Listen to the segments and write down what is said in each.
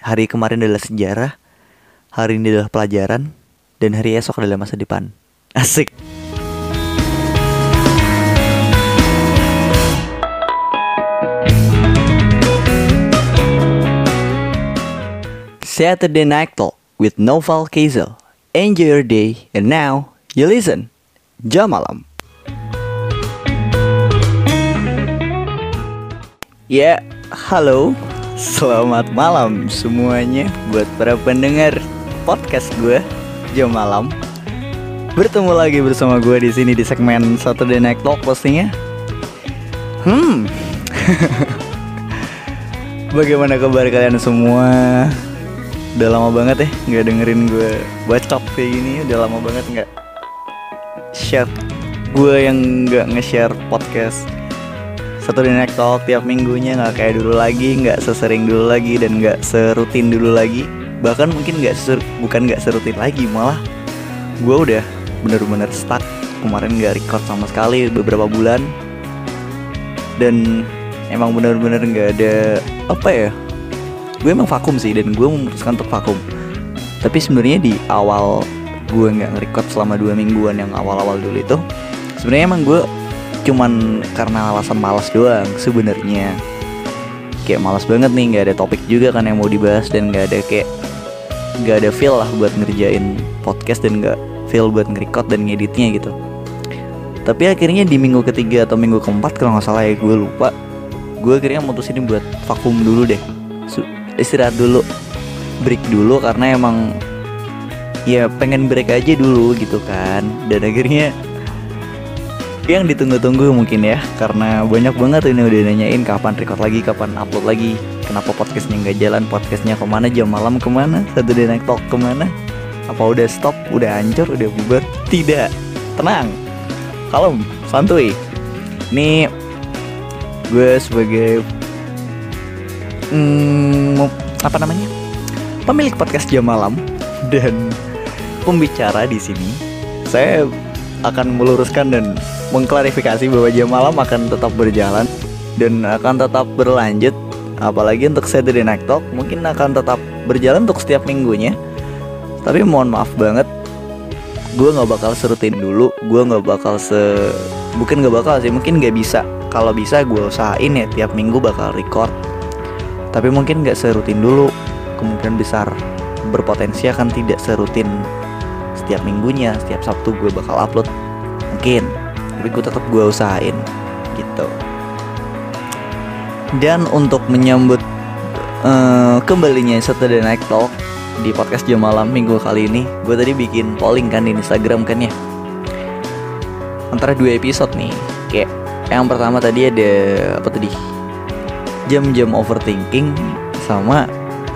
hari kemarin adalah sejarah, hari ini adalah pelajaran, dan hari esok adalah masa depan. Asik. Saturday Night Talk with Noval Kazel. Enjoy your day, and now you listen. Jam malam. Ya, halo. Selamat malam semuanya buat para pendengar podcast gue Jam malam. Bertemu lagi bersama gue di sini di segmen Saturday Night Talk pastinya. Hmm. Bagaimana kabar kalian semua? Udah lama banget ya nggak dengerin gue bacot kayak gini Udah lama banget nggak share Gue yang nggak nge-share podcast Di Night Talk tiap minggunya nggak kayak dulu lagi nggak sesering dulu lagi dan nggak serutin dulu lagi. Bahkan mungkin nggak ser bukan nggak serutin lagi Malah gue udah bener-bener stuck. Kemarin nggak record sama sekali beberapa bulan. Dan emang bener-bener nggak ada apa ya gue emang vakum sih dan gue memutuskan untuk vakum. Tapi sebenarnya di awal gue nggak nge-record selama dua mingguan yang awal-awal dulu itu sebenarnya emang gue cuman karena alasan malas doang sebenarnya. Kayak malas banget nih nggak ada topik juga kan yang mau dibahas dan nggak ada kayak nggak ada feel lah buat ngerjain podcast dan nggak feel buat nge-record dan ngeditnya gitu. Tapi akhirnya di minggu ketiga atau minggu keempat kalau nggak salah ya gue lupa gue akhirnya mutusin buat vakum dulu deh. Istirahat dulu break dulu karena emang ya pengen break aja dulu gitu kan. Dan akhirnya yang ditunggu-tunggu mungkin ya karena banyak banget ini udah nanyain kapan record lagi kapan upload lagi kenapa podcastnya nggak jalan podcastnya ke mana jam malam ke mana satu day night talk ke mana apa udah stop udah hancur udah bubar? Tidak. Tenang. Kalem. Santuy. Ini gue sebagai hmm, apa namanya? Pemilik podcast jam malam dan pembicara di sini saya akan meluruskan dan mengklarifikasi bahwa jam malam akan tetap berjalan dan akan tetap berlanjut. Apalagi untuk Saturday Night Talk mungkin akan tetap berjalan untuk setiap minggunya. Tapi mohon maaf banget gue nggak bakal serutin dulu gue nggak bakal se bukan nggak bakal sih mungkin nggak bisa. Kalau bisa gue usahain ya tiap minggu bakal record. Tapi mungkin nggak serutin dulu kemungkinan besar berpotensi akan tidak serutin setiap minggunya setiap sabtu gue bakal upload. Mungkin tapi gue tetap gue usahain gitu. Dan untuk menyambut uh, kembalinya Saturday Night Talk di podcast jam malam minggu kali ini gue tadi bikin polling kan di Instagram kan ya. Antara dua episode nih kayak yang pertama tadi ada apa tadi? Jam-jam overthinking sama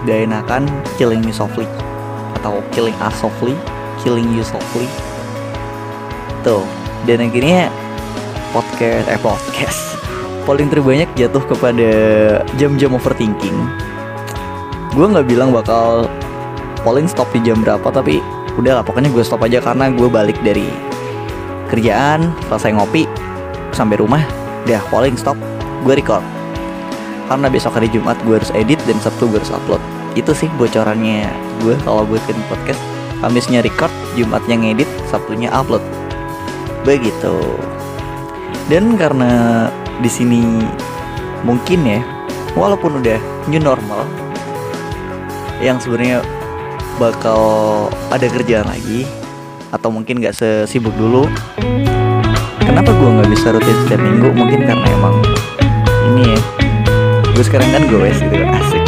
gak enakan killing me softly atau killing us softly killing you softly. Tuh dan akhirnya podcast eh podcast. Paling terbanyak jatuh kepada jam-jam overthinking. Gue nggak bilang bakal polling stop di jam berapa tapi udah lah pokoknya gue stop aja karena gue balik dari kerjaan selesai ngopi sampai rumah udah polling stop gue record. Karena besok hari Jumat gue harus edit dan Sabtu gue harus upload. Itu sih bocorannya gue kalau buat bikin podcast. Kamisnya record Jumatnya ngedit Sabtunya upload begitu dan karena di sini mungkin ya walaupun udah new normal yang sebenarnya bakal ada kerjaan lagi atau mungkin gak sesibuk dulu kenapa gue nggak bisa rutin setiap minggu? Mungkin karena emang ini ya gue sekarang kan gue gitu asik.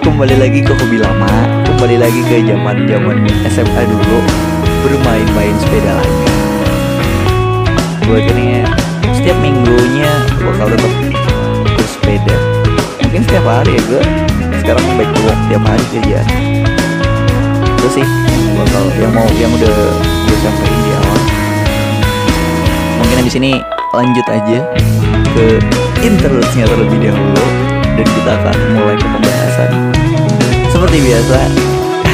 Kembali lagi ke hobi lama kembali lagi ke zaman zaman SMA dulu bermain-main sepeda lagi gue akhirnya setiap minggunya bakal tetap bersepeda mungkin setiap hari ya gue sekarang baik to work tiap hari kerja itu sih bakal yang mau yang udah gue sampaikan di awal. Mungkin di sini lanjut aja ke interlude-nya terlebih dahulu dan kita akan mulai ke pembahasan. Seperti biasa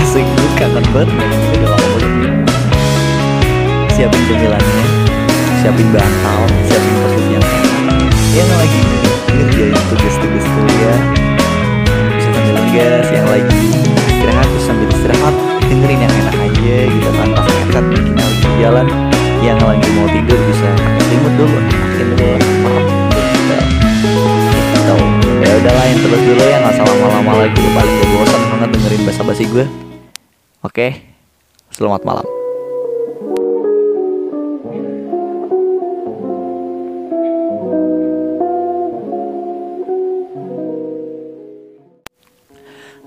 asik gue kangen banget. Lama banget siapin cemilannya siapin bantal siapin yang enak yang lagi ngerjain tugas-tugas kuliah. Bisa sambil ngegas yang lagi istirahat terus sambil istirahat dengerin yang enak aja gitu kan. Pas ngangkat bikin lagi jalan yang lagi mau tidur bisa selimut dulu makin dulu gitu. Ya udahlah yang terus dulu ya nggak salah lama-lama lagi. Paling gak bosan banget dengerin basa-basi gue oke selamat malam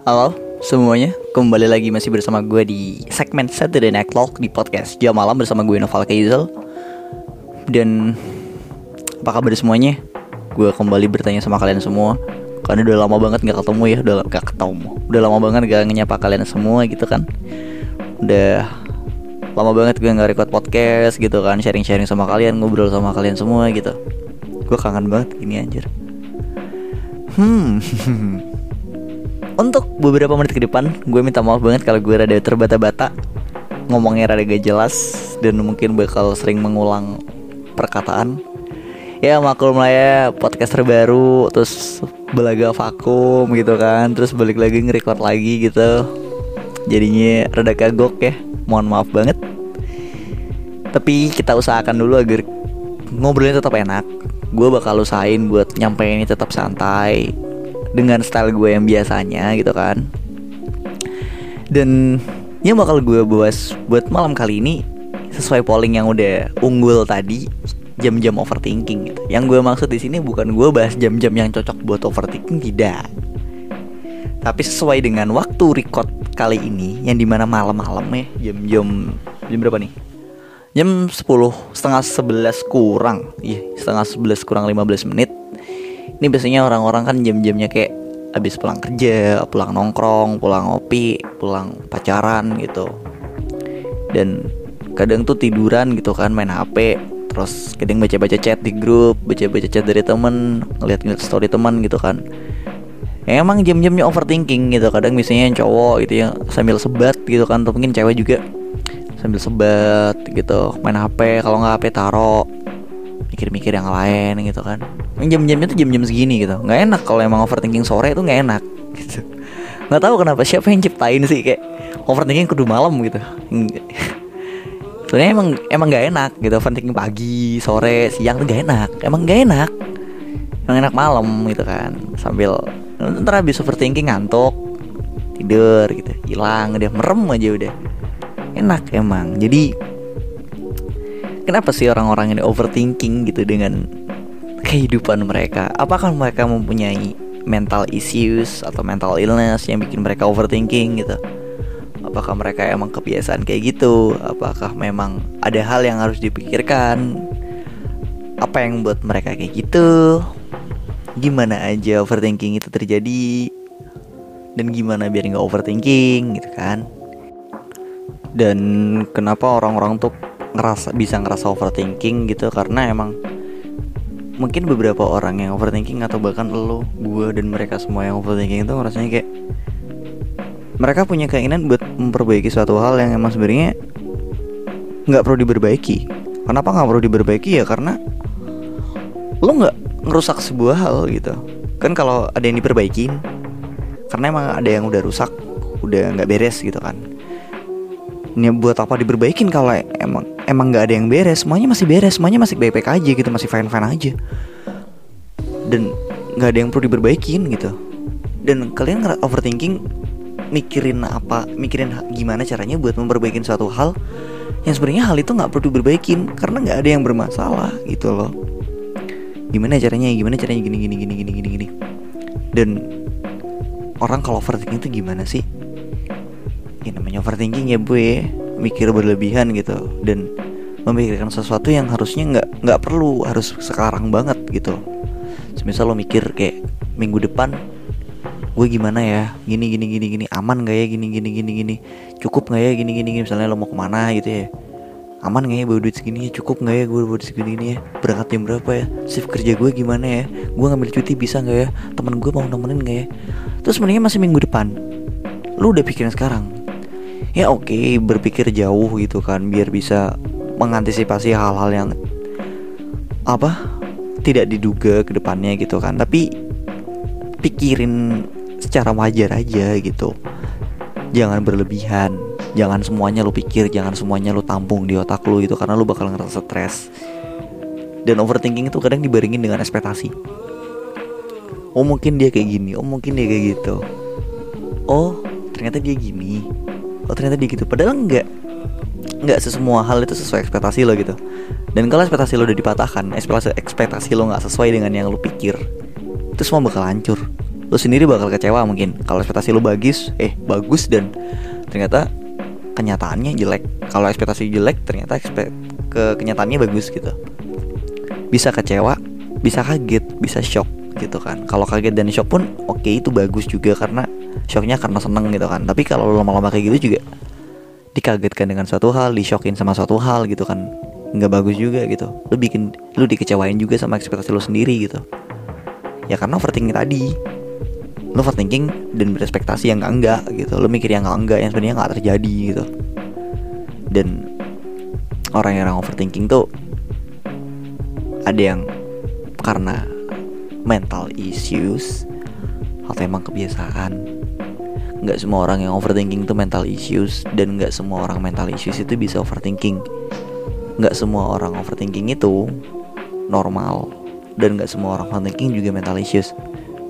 Halo semuanya, kembali lagi masih bersama gue di segmen Saturday Night Talk di podcast Jam Malam bersama gue Noval Kaizel Dan apa kabar semuanya? Gue kembali bertanya sama kalian semua. Karena udah lama banget gak ketemu ya, udah gak ketemu. Udah lama banget gak nyapa kalian semua gitu kan. Udah lama banget gue gak record podcast gitu kan Sharing-sharing sama kalian, ngobrol sama kalian semua gitu. Gue kangen banget gini anjir. Hmm Untuk beberapa menit ke depan, gue minta maaf banget kalau gue rada terbata-bata. Ngomongnya rada gak jelas Dan mungkin bakal sering mengulang perkataan. Ya maklum lah ya, podcast terbaru Terus belaga vakum gitu kan Terus balik lagi nge-record lagi gitu. Jadinya rada kagok ya Mohon maaf banget. Tapi kita usahakan dulu agar ngobrolnya tetap enak. Gue bakal usahain buat nyampein ini tetap santai dengan style gue yang biasanya gitu kan dan yang bakal gue bahas buat malam kali ini sesuai polling yang udah unggul tadi jam-jam overthinking gitu. Yang gue maksud di sini bukan gue bahas jam-jam yang cocok buat overthinking tidak. Tapi sesuai dengan waktu record kali ini yang di mana malam-malam ya jam-jam jam berapa nih? Jam 10 setengah 11 kurang Iya setengah 11 kurang 15 menit ini biasanya orang-orang kan jam-jamnya kayak habis pulang kerja, pulang nongkrong, pulang ngopi, pulang pacaran gitu. Dan kadang tuh tiduran gitu kan main HP, terus kadang baca-baca chat di grup, baca-baca chat dari temen, ngeliat-ngeliat story teman gitu kan. Ya, emang jam-jamnya overthinking gitu. Kadang misalnya yang cowok gitu ya sambil sebat gitu kan atau mungkin cewek juga. Sambil sebat gitu main HP kalau nggak HP taro mikir-mikir yang lain gitu kan. Jam-jamnya tuh jam-jam segini gitu. Nggak enak kalau emang overthinking sore itu nggak enak gitu. Nggak tahu kenapa siapa yang ciptain sih kayak overthinking kudu malam gitu. Sebenarnya emang emang nggak enak gitu overthinking pagi sore siang tuh nggak enak. Emang nggak enak. Emang enak malam gitu kan sambil ntar habis overthinking ngantuk tidur gitu hilang udah merem aja udah. Enak emang. Jadi kenapa sih orang-orang ini overthinking gitu dengan kehidupan mereka? Apakah mereka mempunyai mental issues atau mental illness yang bikin mereka overthinking gitu? Apakah mereka emang kebiasaan kayak gitu? Apakah memang ada hal yang harus dipikirkan? Apa yang buat mereka kayak gitu? Gimana aja overthinking itu terjadi? Dan gimana biar nggak overthinking gitu kan? Dan kenapa orang-orang tuh ngerasa bisa ngerasa overthinking gitu karena emang mungkin beberapa orang yang overthinking atau bahkan lo, gue dan mereka semua yang overthinking itu ngerasanya kayak mereka punya keinginan buat memperbaiki suatu hal yang emang sebenarnya nggak perlu diperbaiki. Kenapa nggak perlu diperbaiki ya karena lo nggak ngerusak sebuah hal gitu. Kan kalau ada yang diperbaikin, karena emang ada yang udah rusak, udah nggak beres gitu kan. Ini buat apa diperbaikin kalau emang emang nggak ada yang beres semuanya masih beres semuanya masih baik-baik aja gitu masih fine-fine aja. Dan nggak ada yang perlu diperbaikin gitu. Dan kalian overthinking mikirin apa mikirin gimana caranya buat memperbaiki suatu hal yang sebenarnya hal itu nggak perlu diperbaikin karena nggak ada yang bermasalah gitu loh. Gimana caranya gimana caranya gini gini gini gini gini gini. Dan orang kalau overthinking itu gimana sih? Ya namanya overthinking ya bu mikir berlebihan gitu dan memikirkan sesuatu yang harusnya nggak nggak perlu harus sekarang banget gitu. Misal lo mikir kayak minggu depan gue gimana ya? Gini gini gini gini aman gak ya? Gini gini gini gini cukup nggak ya? Gini gini gini misalnya lo mau ke mana gitu ya? Aman gak ya bawa duit segini ya? Cukup nggak ya gue bawa duit segini gini ya? Berangkat jam berapa ya? Shift kerja gue gimana ya? Gue ngambil cuti bisa nggak ya? Temen gue mau nemenin gak ya? Terus sebenarnya masih minggu depan. Lo udah pikirin sekarang ya oke okay, berpikir jauh gitu kan biar bisa mengantisipasi hal-hal yang apa tidak diduga ke depannya gitu kan. Tapi pikirin secara wajar aja gitu. Jangan berlebihan jangan semuanya lu pikir jangan semuanya lu tampung di otak lu gitu karena lu bakal ngerasa stres. Dan overthinking itu kadang dibaringin dengan ekspektasi. Oh mungkin dia kayak gini oh mungkin dia kayak gitu. Oh ternyata dia gini oh ternyata dia gitu. Padahal enggak nggak sesemua hal itu sesuai ekspektasi lo gitu. Dan kalau ekspektasi lo udah dipatahkan ekspektasi ekspektasi lo nggak sesuai dengan yang lo pikir itu semua bakal hancur. Lo sendiri bakal kecewa mungkin. Kalau ekspektasi lo bagus eh bagus dan ternyata kenyataannya jelek. Kalau ekspektasi jelek ternyata ekspek ke kenyataannya bagus gitu. Bisa kecewa bisa kaget bisa shock gitu kan. Kalau kaget dan shock pun oke okay, itu bagus juga karena shocknya karena seneng gitu kan tapi kalau lama-lama kayak gitu juga dikagetkan dengan suatu hal, dishokin sama suatu hal gitu kan nggak bagus juga gitu. Lu bikin lu dikecewain juga sama ekspektasi lu sendiri gitu. Ya karena overthinking tadi. Lu overthinking dan berespektasi yang enggak gitu. Lu mikir yang enggak enggak yang sebenarnya nggak terjadi gitu. Dan orang yang overthinking tuh ada yang karena mental issues atau emang kebiasaan nggak semua orang yang overthinking itu mental issues dan nggak semua orang mental issues itu bisa overthinking. Nggak semua orang overthinking itu normal dan nggak semua orang overthinking juga mental issues.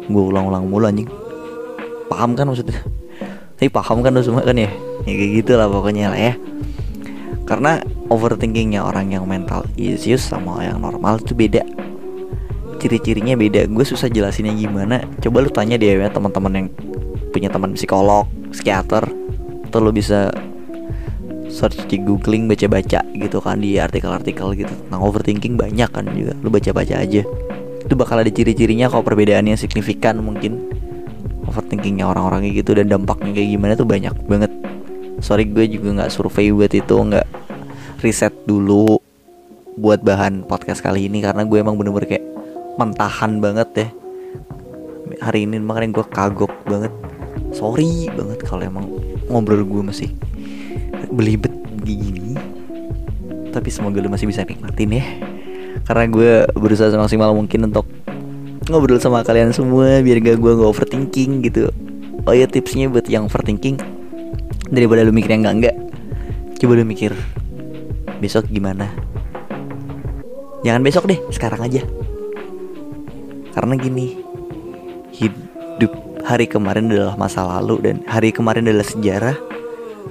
Gue ulang-ulang mulu anjing. Paham kan maksudnya? Tapi paham kan lo semua kan ya? Ya kayak gitu lah pokoknya lah ya. Karena overthinkingnya orang yang mental issues sama yang normal itu beda. Ciri-cirinya beda. Gue susah jelasinnya gimana. Coba lu tanya deh ya teman-teman yang punya teman psikolog, psikiater, atau lo bisa search di googling baca-baca gitu kan di artikel-artikel gitu. Tentang overthinking banyak kan juga lo baca-baca aja. Itu bakal ada ciri-cirinya kalau perbedaannya signifikan mungkin. Overthinkingnya orang-orang kayak gitu dan dampaknya kayak gimana tuh banyak banget. Sorry gue juga nggak survei buat itu nggak riset dulu buat bahan podcast kali ini karena gue emang bener-bener kayak mentahan banget deh hari ini makanya gue kagok banget sorry banget kalau emang ngobrol gue masih belibet gini. Tapi semoga lu masih bisa nikmatin ya. Karena gue berusaha semaksimal mungkin untuk ngobrol sama kalian semua biar gak gue gak overthinking gitu. Oh ya tipsnya buat yang overthinking daripada lu mikir yang enggak enggak coba lu mikir besok gimana? Jangan besok deh sekarang aja. Karena gini hidup hari kemarin adalah masa lalu dan hari kemarin adalah sejarah,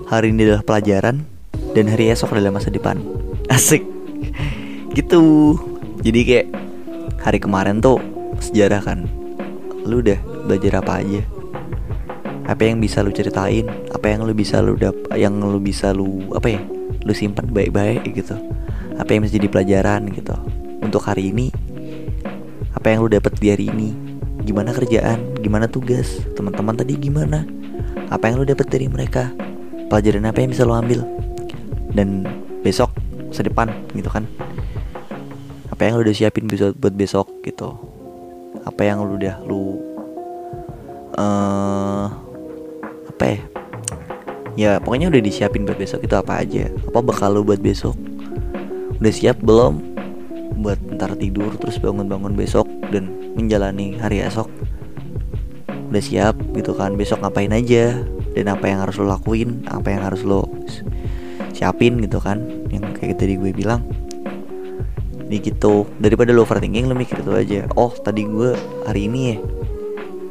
hari ini adalah pelajaran dan hari esok adalah masa depan. Asik. Gitu. Jadi kayak hari kemarin tuh sejarah kan. Lu udah belajar apa aja? Apa yang bisa lu ceritain? Apa yang lu bisa lu dap yang lu bisa lu apa ya? Lu simpan baik-baik gitu. Apa yang bisa jadi pelajaran gitu. Untuk hari ini apa yang lu dapat di hari ini gimana kerjaan, gimana tugas, teman-teman tadi gimana, apa yang lo dapet dari mereka, pelajaran apa yang bisa lo ambil, dan besok sedepan gitu kan, apa yang lo udah siapin buat besok gitu, apa yang lo udah lo uh, apa ya, ya pokoknya udah disiapin buat besok itu apa aja, apa bakal lo buat besok, udah siap belum? Buat ntar tidur terus bangun-bangun besok dan menjalani hari esok. Udah siap gitu kan besok ngapain aja dan apa yang harus lo lakuin apa yang harus lo siapin gitu kan yang kayak tadi gue bilang. Ini gitu daripada lo overthinking lo mikir itu aja. Oh tadi gue hari ini ya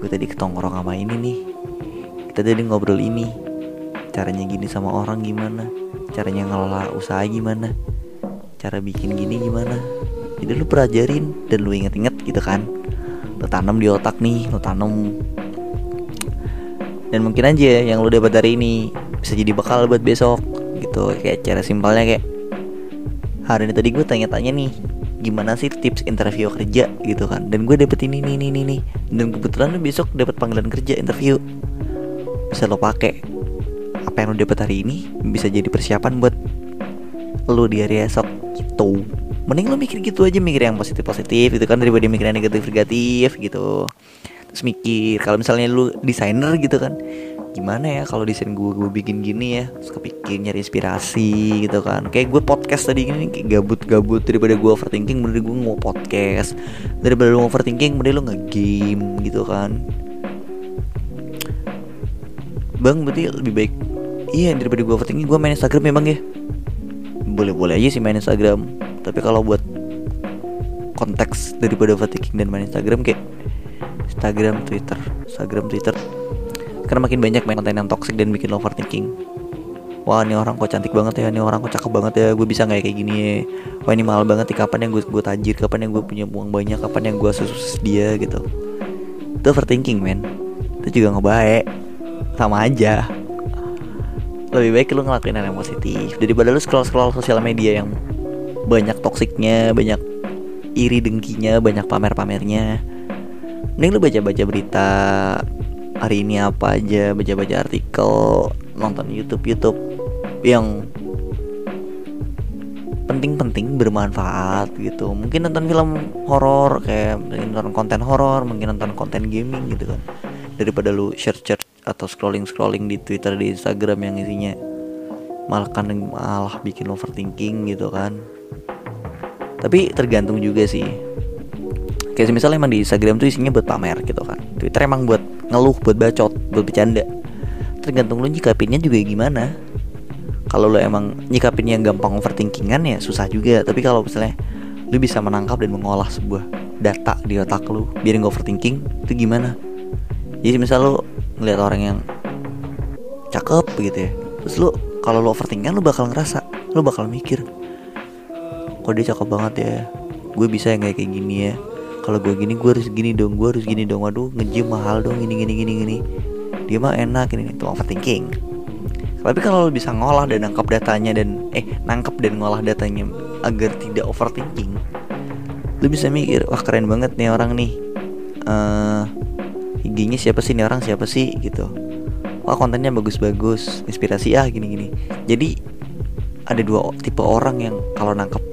gue tadi ketongkrong sama ini nih kita tadi ngobrol ini. Caranya gini sama orang gimana? Caranya ngelola usaha gimana? Cara bikin gini gimana? Jadi lu pelajarin dan lu inget-inget gitu kan lo tanam di otak nih lo tanam. Dan mungkin aja yang lo dapat dari ini bisa jadi bekal buat besok gitu. Kayak cara simpelnya kayak hari ini tadi gue tanya-tanya nih gimana sih tips interview kerja? Gitu kan. Dan gue dapet ini nih nih nih dan kebetulan lo besok dapat panggilan kerja interview. Bisa lo pakai. Apa yang lo dapat hari ini bisa jadi persiapan buat lo di hari esok gitu mending lo mikir gitu aja mikir yang positif positif gitu kan daripada mikir yang negatif negatif gitu. Terus mikir kalau misalnya lu desainer gitu kan gimana ya kalau desain gue gue bikin gini ya? Terus kepikir nyari inspirasi gitu kan. Kayak gue podcast tadi kayak gabut-gabut daripada gue overthinking mending gue mau podcast. Daripada lu overthinking mending lu nge-game gitu kan. Bang berarti lebih baik iya daripada gue overthinking gue main Instagram memang ya? Boleh-boleh aja sih main Instagram tapi kalau buat konteks daripada overthinking dan main Instagram kayak Instagram Twitter Instagram Twitter karena makin banyak main konten yang toxic dan bikin overthinking wah ini orang kok cantik banget ya ini orang kok cakep banget ya gue bisa nggak kayak gini ya? Wah ini mahal banget nih kapan yang gue gue tajir kapan yang gue punya uang banyak kapan yang gue susus dia gitu. Itu overthinking men. Itu juga ngebaik sama aja. Lebih baik lu ngelakuin hal yang positif. Daripada lu scroll scroll sosial media yang banyak toksiknya banyak iri dengkinya banyak pamer pamernya mending lu baca baca berita hari ini apa aja baca baca artikel nonton YouTube YouTube yang penting-penting bermanfaat gitu. Mungkin nonton film horor kayak nonton konten horor mungkin nonton konten gaming gitu kan. Daripada lu share share atau scrolling scrolling di Twitter di Instagram yang isinya malah kan malah bikin overthinking gitu kan. Tapi tergantung juga sih. Kayak misalnya emang di Instagram tuh isinya buat pamer gitu kan. Twitter emang buat ngeluh buat bacot buat bercanda. Tergantung lu nyikapinnya juga gimana. Kalau lu emang nyikapin yang gampang overthinkingan ya susah juga. Tapi kalau misalnya lu bisa menangkap dan mengolah sebuah data di otak lu biar nggak overthinking itu gimana? Jadi misal lu ngeliat orang yang cakep gitu ya terus lu kalau lu overthinking lu bakal ngerasa lu bakal mikir kok dia cakep banget ya? Gue bisa yang kayak gini ya? Kalau gue gini gue harus gini dong gue harus gini dong. Waduh ngejim mahal dong gini gini gini gini. Dia mah enak ini itu overthinking. Tapi kalau lo bisa ngolah dan nangkap datanya dan eh nangkep dan ngolah datanya agar tidak overthinking lu bisa mikir wah keren banget nih orang nih. Uh, IG-nya siapa sih? Nih orang siapa sih? Gitu wah kontennya bagus-bagus inspirasi ah gini-gini. Jadi ada dua tipe orang yang kalau nangkep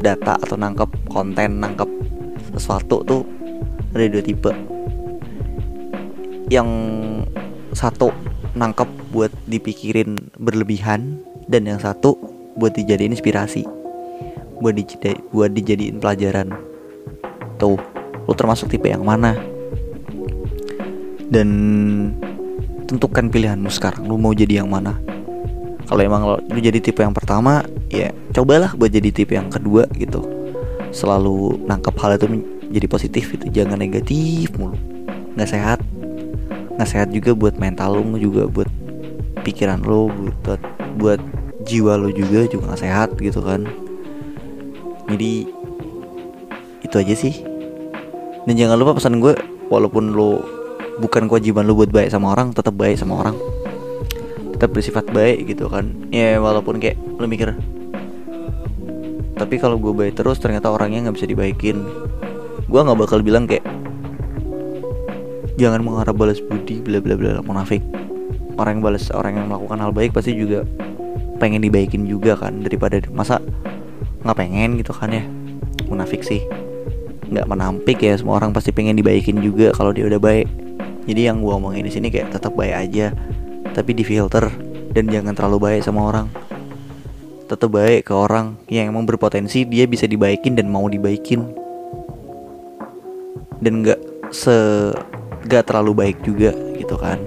data atau nangkep konten nangkep sesuatu tuh ada dua tipe. Yang satu nangkep buat dipikirin berlebihan dan yang satu buat dijadiin inspirasi buat dijadi buat dijadiin pelajaran. Tuh lu termasuk tipe yang mana? Dan tentukan pilihanmu sekarang. Lu mau jadi yang mana? Kalau emang lu jadi tipe yang pertama ya cobalah buat jadi tipe yang kedua gitu. Selalu nangkep hal itu menjadi positif itu jangan negatif mulu. Nggak sehat. Nggak sehat juga buat mental lo juga buat pikiran lo buat buat jiwa lo juga juga nggak sehat gitu kan. Jadi itu aja sih. Dan jangan lupa pesan gue walaupun lo bukan kewajiban lo buat baik sama orang tetap baik sama orang. Tetap bersifat baik gitu kan. Ya walaupun kayak lo mikir tapi kalau gue baik terus ternyata orangnya nggak bisa dibaikin. Gue nggak bakal bilang kayak jangan mengharap balas budi bla bla bla munafik. Orang yang balas orang yang melakukan hal baik pasti juga pengen dibaikin juga kan daripada masa nggak pengen? gitu kan ya. Munafik sih. Nggak menampik ya semua orang pasti pengen dibaikin juga kalau dia udah baik jadi yang gue omongin di sini kayak tetap baik aja tapi di filter dan jangan terlalu baik sama orang. Tetap baik ke orang yang emang berpotensi dia bisa dibaikin dan mau dibaikin. Dan nggak se gak terlalu baik juga gitu kan.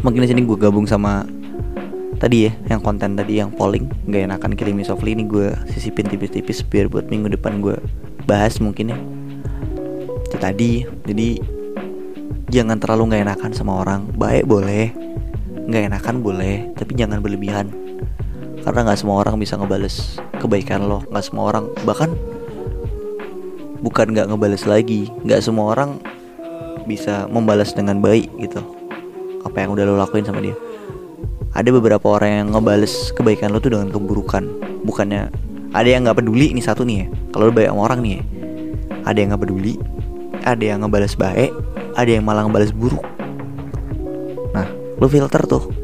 Mungkin di sini gue gabung sama tadi ya yang konten tadi yang polling. Nggak enakan kirim softly ini gue sisipin tipis-tipis biar buat minggu depan gue bahas mungkin ya. Itu tadi jadi jangan terlalu nggak enakan sama orang. Baik boleh. Nggak enakan boleh. Tapi jangan berlebihan. Karena nggak semua orang bisa ngebales kebaikan lo. Nggak semua orang bahkan bukan nggak ngebales lagi. Nggak semua orang bisa membalas dengan baik gitu. Apa yang udah lo lakuin sama dia. Ada beberapa orang yang ngebales kebaikan lo tuh dengan keburukan. Bukannya ada yang nggak peduli ini satu nih ya. Kalau lo baik sama orang nih ya. Ada yang nggak peduli. Ada yang ngebales baik ada yang malah ngebales buruk. Nah lo filter tuh.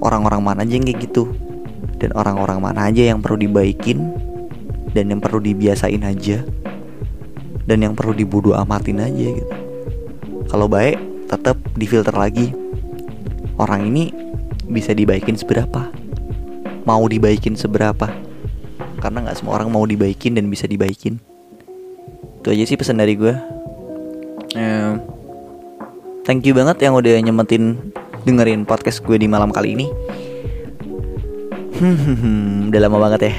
Orang-orang mana aja yang kayak gitu? Dan orang-orang mana aja yang perlu dibaikin? Dan yang perlu dibiasain aja? Dan yang perlu dibodoh amatin aja gitu. Kalau baik tetap difilter lagi. Orang ini bisa dibaikin seberapa? Mau dibaikin seberapa? Karena nggak semua orang mau dibaikin dan bisa dibaikin. Itu aja sih pesan dari gue thank you banget yang udah nyemetin dengerin podcast gue di malam kali ini. Hmm, udah lama banget ya.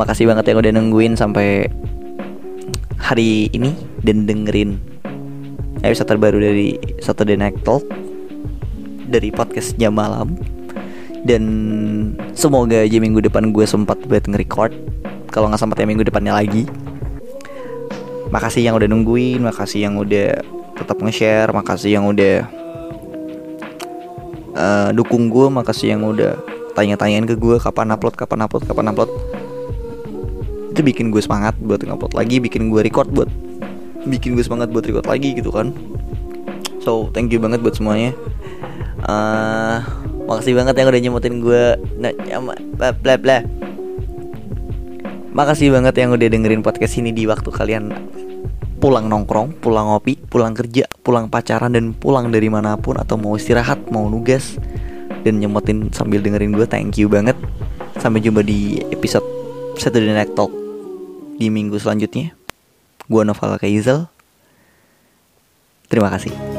Makasih banget yang udah nungguin sampai hari ini dan dengerin episode terbaru dari Saturday Night Talk dari jam malam dan semoga aja minggu depan gue sempat buat nge-record kalau nggak sempat ya minggu depannya lagi makasih yang udah nungguin makasih yang udah tetap nge-share makasih yang udah uh, dukung gue makasih yang udah tanya-tanyain ke gue kapan upload kapan upload kapan upload. Itu bikin gue semangat buat ngupload lagi bikin gue record buat bikin gue semangat buat record lagi gitu kan. So thank you banget buat semuanya. Uh, makasih banget yang udah nyemutin gue nah, bla bla bla. Makasih banget yang udah dengerin podcast ini di waktu kalian pulang nongkrong, pulang ngopi, pulang kerja, pulang pacaran dan pulang dari mana pun atau mau istirahat, mau nugas dan nyemotin sambil dengerin gue. Thank you banget. Sampai jumpa di episode Saturday Night Talk di minggu selanjutnya. Gue Noval Kaizel. Terima kasih.